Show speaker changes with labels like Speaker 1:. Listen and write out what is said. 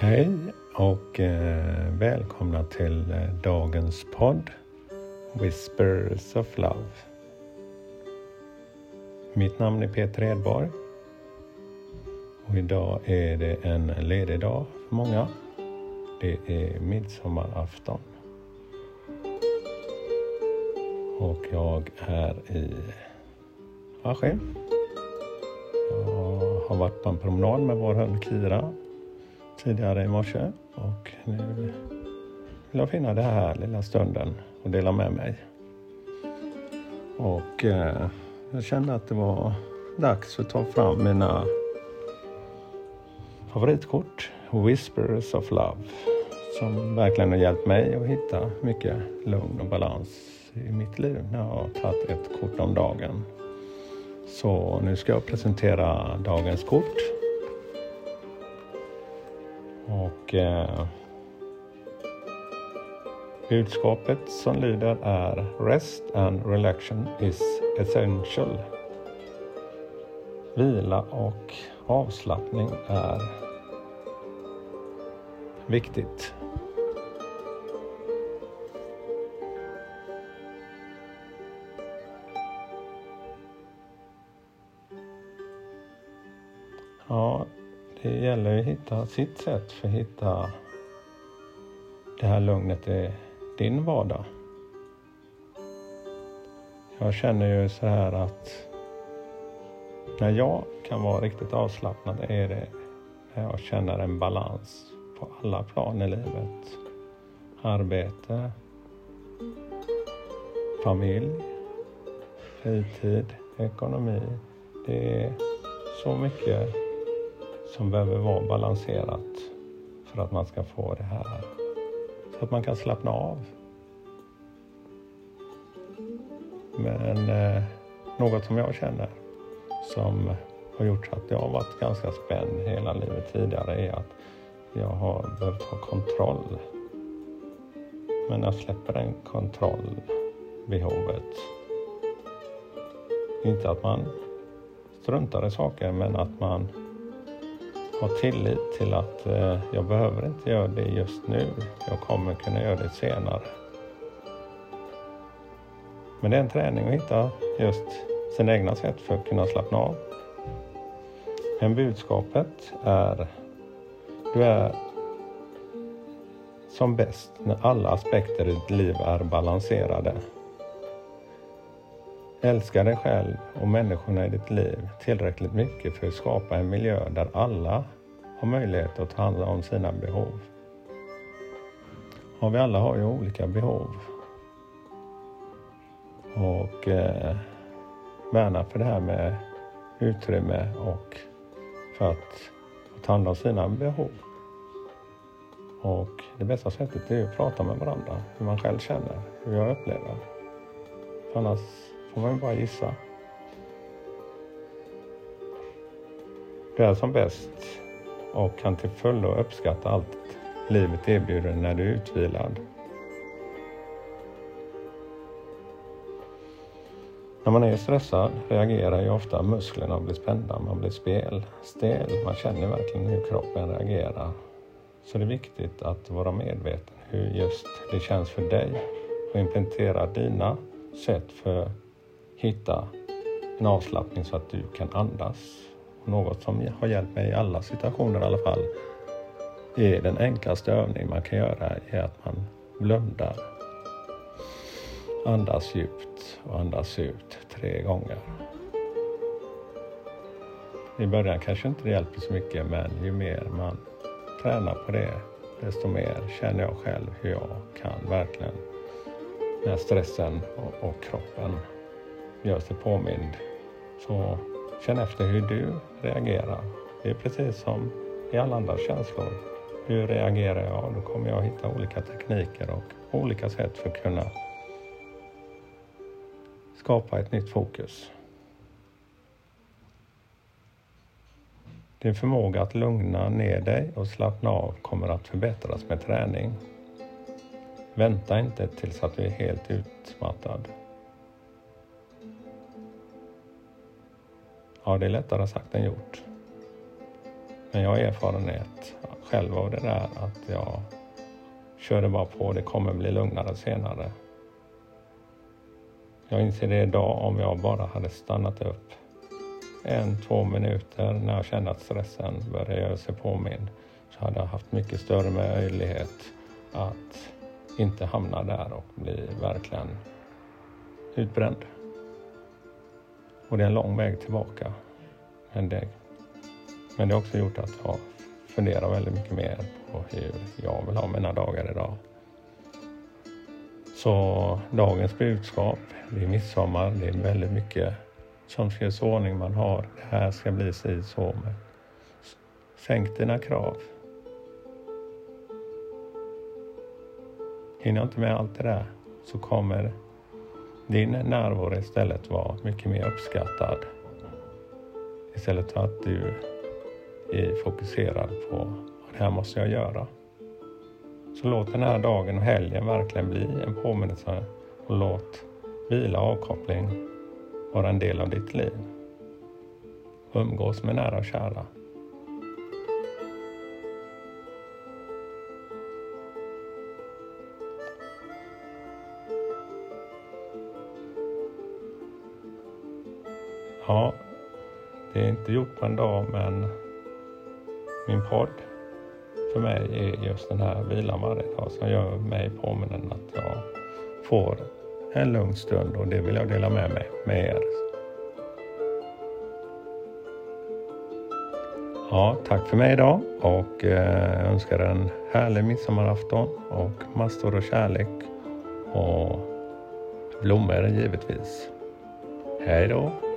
Speaker 1: Hej och eh, välkomna till eh, dagens podd Whispers of Love. Mitt namn är Peter Edborg och idag är det en ledig dag för många. Det är midsommarafton. Och jag är i Askim. Jag har varit på en promenad med vår hund Kira tidigare i morse och nu vill jag finna den här lilla stunden och dela med mig. Och eh, jag kände att det var dags att ta fram mina favoritkort, Whispers of Love, som verkligen har hjälpt mig att hitta mycket lugn och balans i mitt liv när jag har tagit ett kort om dagen. Så nu ska jag presentera dagens kort och eh, budskapet som lyder är Rest and relaxation is essential. Vila och avslappning är viktigt. Ja, det gäller att hitta sitt sätt för att hitta det här lugnet i din vardag. Jag känner ju så här att när jag kan vara riktigt avslappnad är det när jag känner en balans på alla plan i livet. Arbete, familj, fritid, ekonomi. Det är så mycket som behöver vara balanserat för att man ska få det här. Så att man kan slappna av. Men eh, något som jag känner som har gjort att jag har varit ganska spänd hela livet tidigare är att jag har behövt ha kontroll. Men jag släpper den kontrollbehovet. Inte att man struntar i saker men att man ha tillit till att eh, jag behöver inte göra det just nu. Jag kommer kunna göra det senare. Men det är en träning att hitta just sina egna sätt för att kunna slappna av. Men budskapet är du är som bäst när alla aspekter i ditt liv är balanserade. Älska dig själv och människorna i ditt liv tillräckligt mycket för att skapa en miljö där alla har möjlighet att ta hand om sina behov. Och vi alla har ju olika behov. Och eh, värna för det här med utrymme och för att ta hand om sina behov. Och det bästa sättet är att prata med varandra, hur man själv känner, hur jag upplever. För annars får man ju bara gissa. Du är som bäst och kan till fullo uppskatta allt livet erbjuder när du är utvilad. När man är stressad reagerar ju ofta musklerna och blir spända, man blir spel, stel, man känner verkligen hur kroppen reagerar. Så det är viktigt att vara medveten hur just det känns för dig och implementera dina sätt för hitta en avslappning så att du kan andas. Och något som har hjälpt mig i alla situationer i alla fall är den enklaste övning man kan göra är att man blundar. Andas djupt och andas ut tre gånger. I början kanske inte det hjälper så mycket men ju mer man tränar på det desto mer känner jag själv hur jag kan verkligen när stressen och, och kroppen gör sig påmind. Så känn efter hur du reagerar. Det är precis som i alla andra känslor. Hur reagerar jag? Då kommer jag hitta olika tekniker och olika sätt för att kunna skapa ett nytt fokus. Din förmåga att lugna ner dig och slappna av kommer att förbättras med träning. Vänta inte tills att du är helt utmattad. Ja, det är lättare sagt än gjort. Men jag har erfarenhet själv av det där att jag körde bara på, det kommer bli lugnare senare. Jag inser det idag om jag bara hade stannat upp en, två minuter när jag kände att stressen började göra sig påmind så hade jag haft mycket större möjlighet att inte hamna där och bli verkligen utbränd. Och det är en lång väg tillbaka. Men det, men det har också gjort att jag funderar väldigt mycket mer på hur jag vill ha mina dagar idag. Så dagens budskap, det är midsommar, det är väldigt mycket som ska i ordning man har. Det här ska bli si så. Men sänk dina krav. Hinner jag inte med allt det där så kommer din närvaro istället vara mycket mer uppskattad. Istället för att du är fokuserad på vad det här måste jag göra. Så låt den här dagen och helgen verkligen bli en påminnelse och låt vila och avkoppling vara en del av ditt liv. Umgås med nära och kära. Ja, det är inte gjort på en dag men min podd för mig är just den här vilan varje dag som gör mig påminnen att jag får en lugn stund och det vill jag dela med mig med er. Ja, tack för mig idag och eh, önskar en härlig midsommarafton och massor av kärlek och blommor givetvis. Hej då!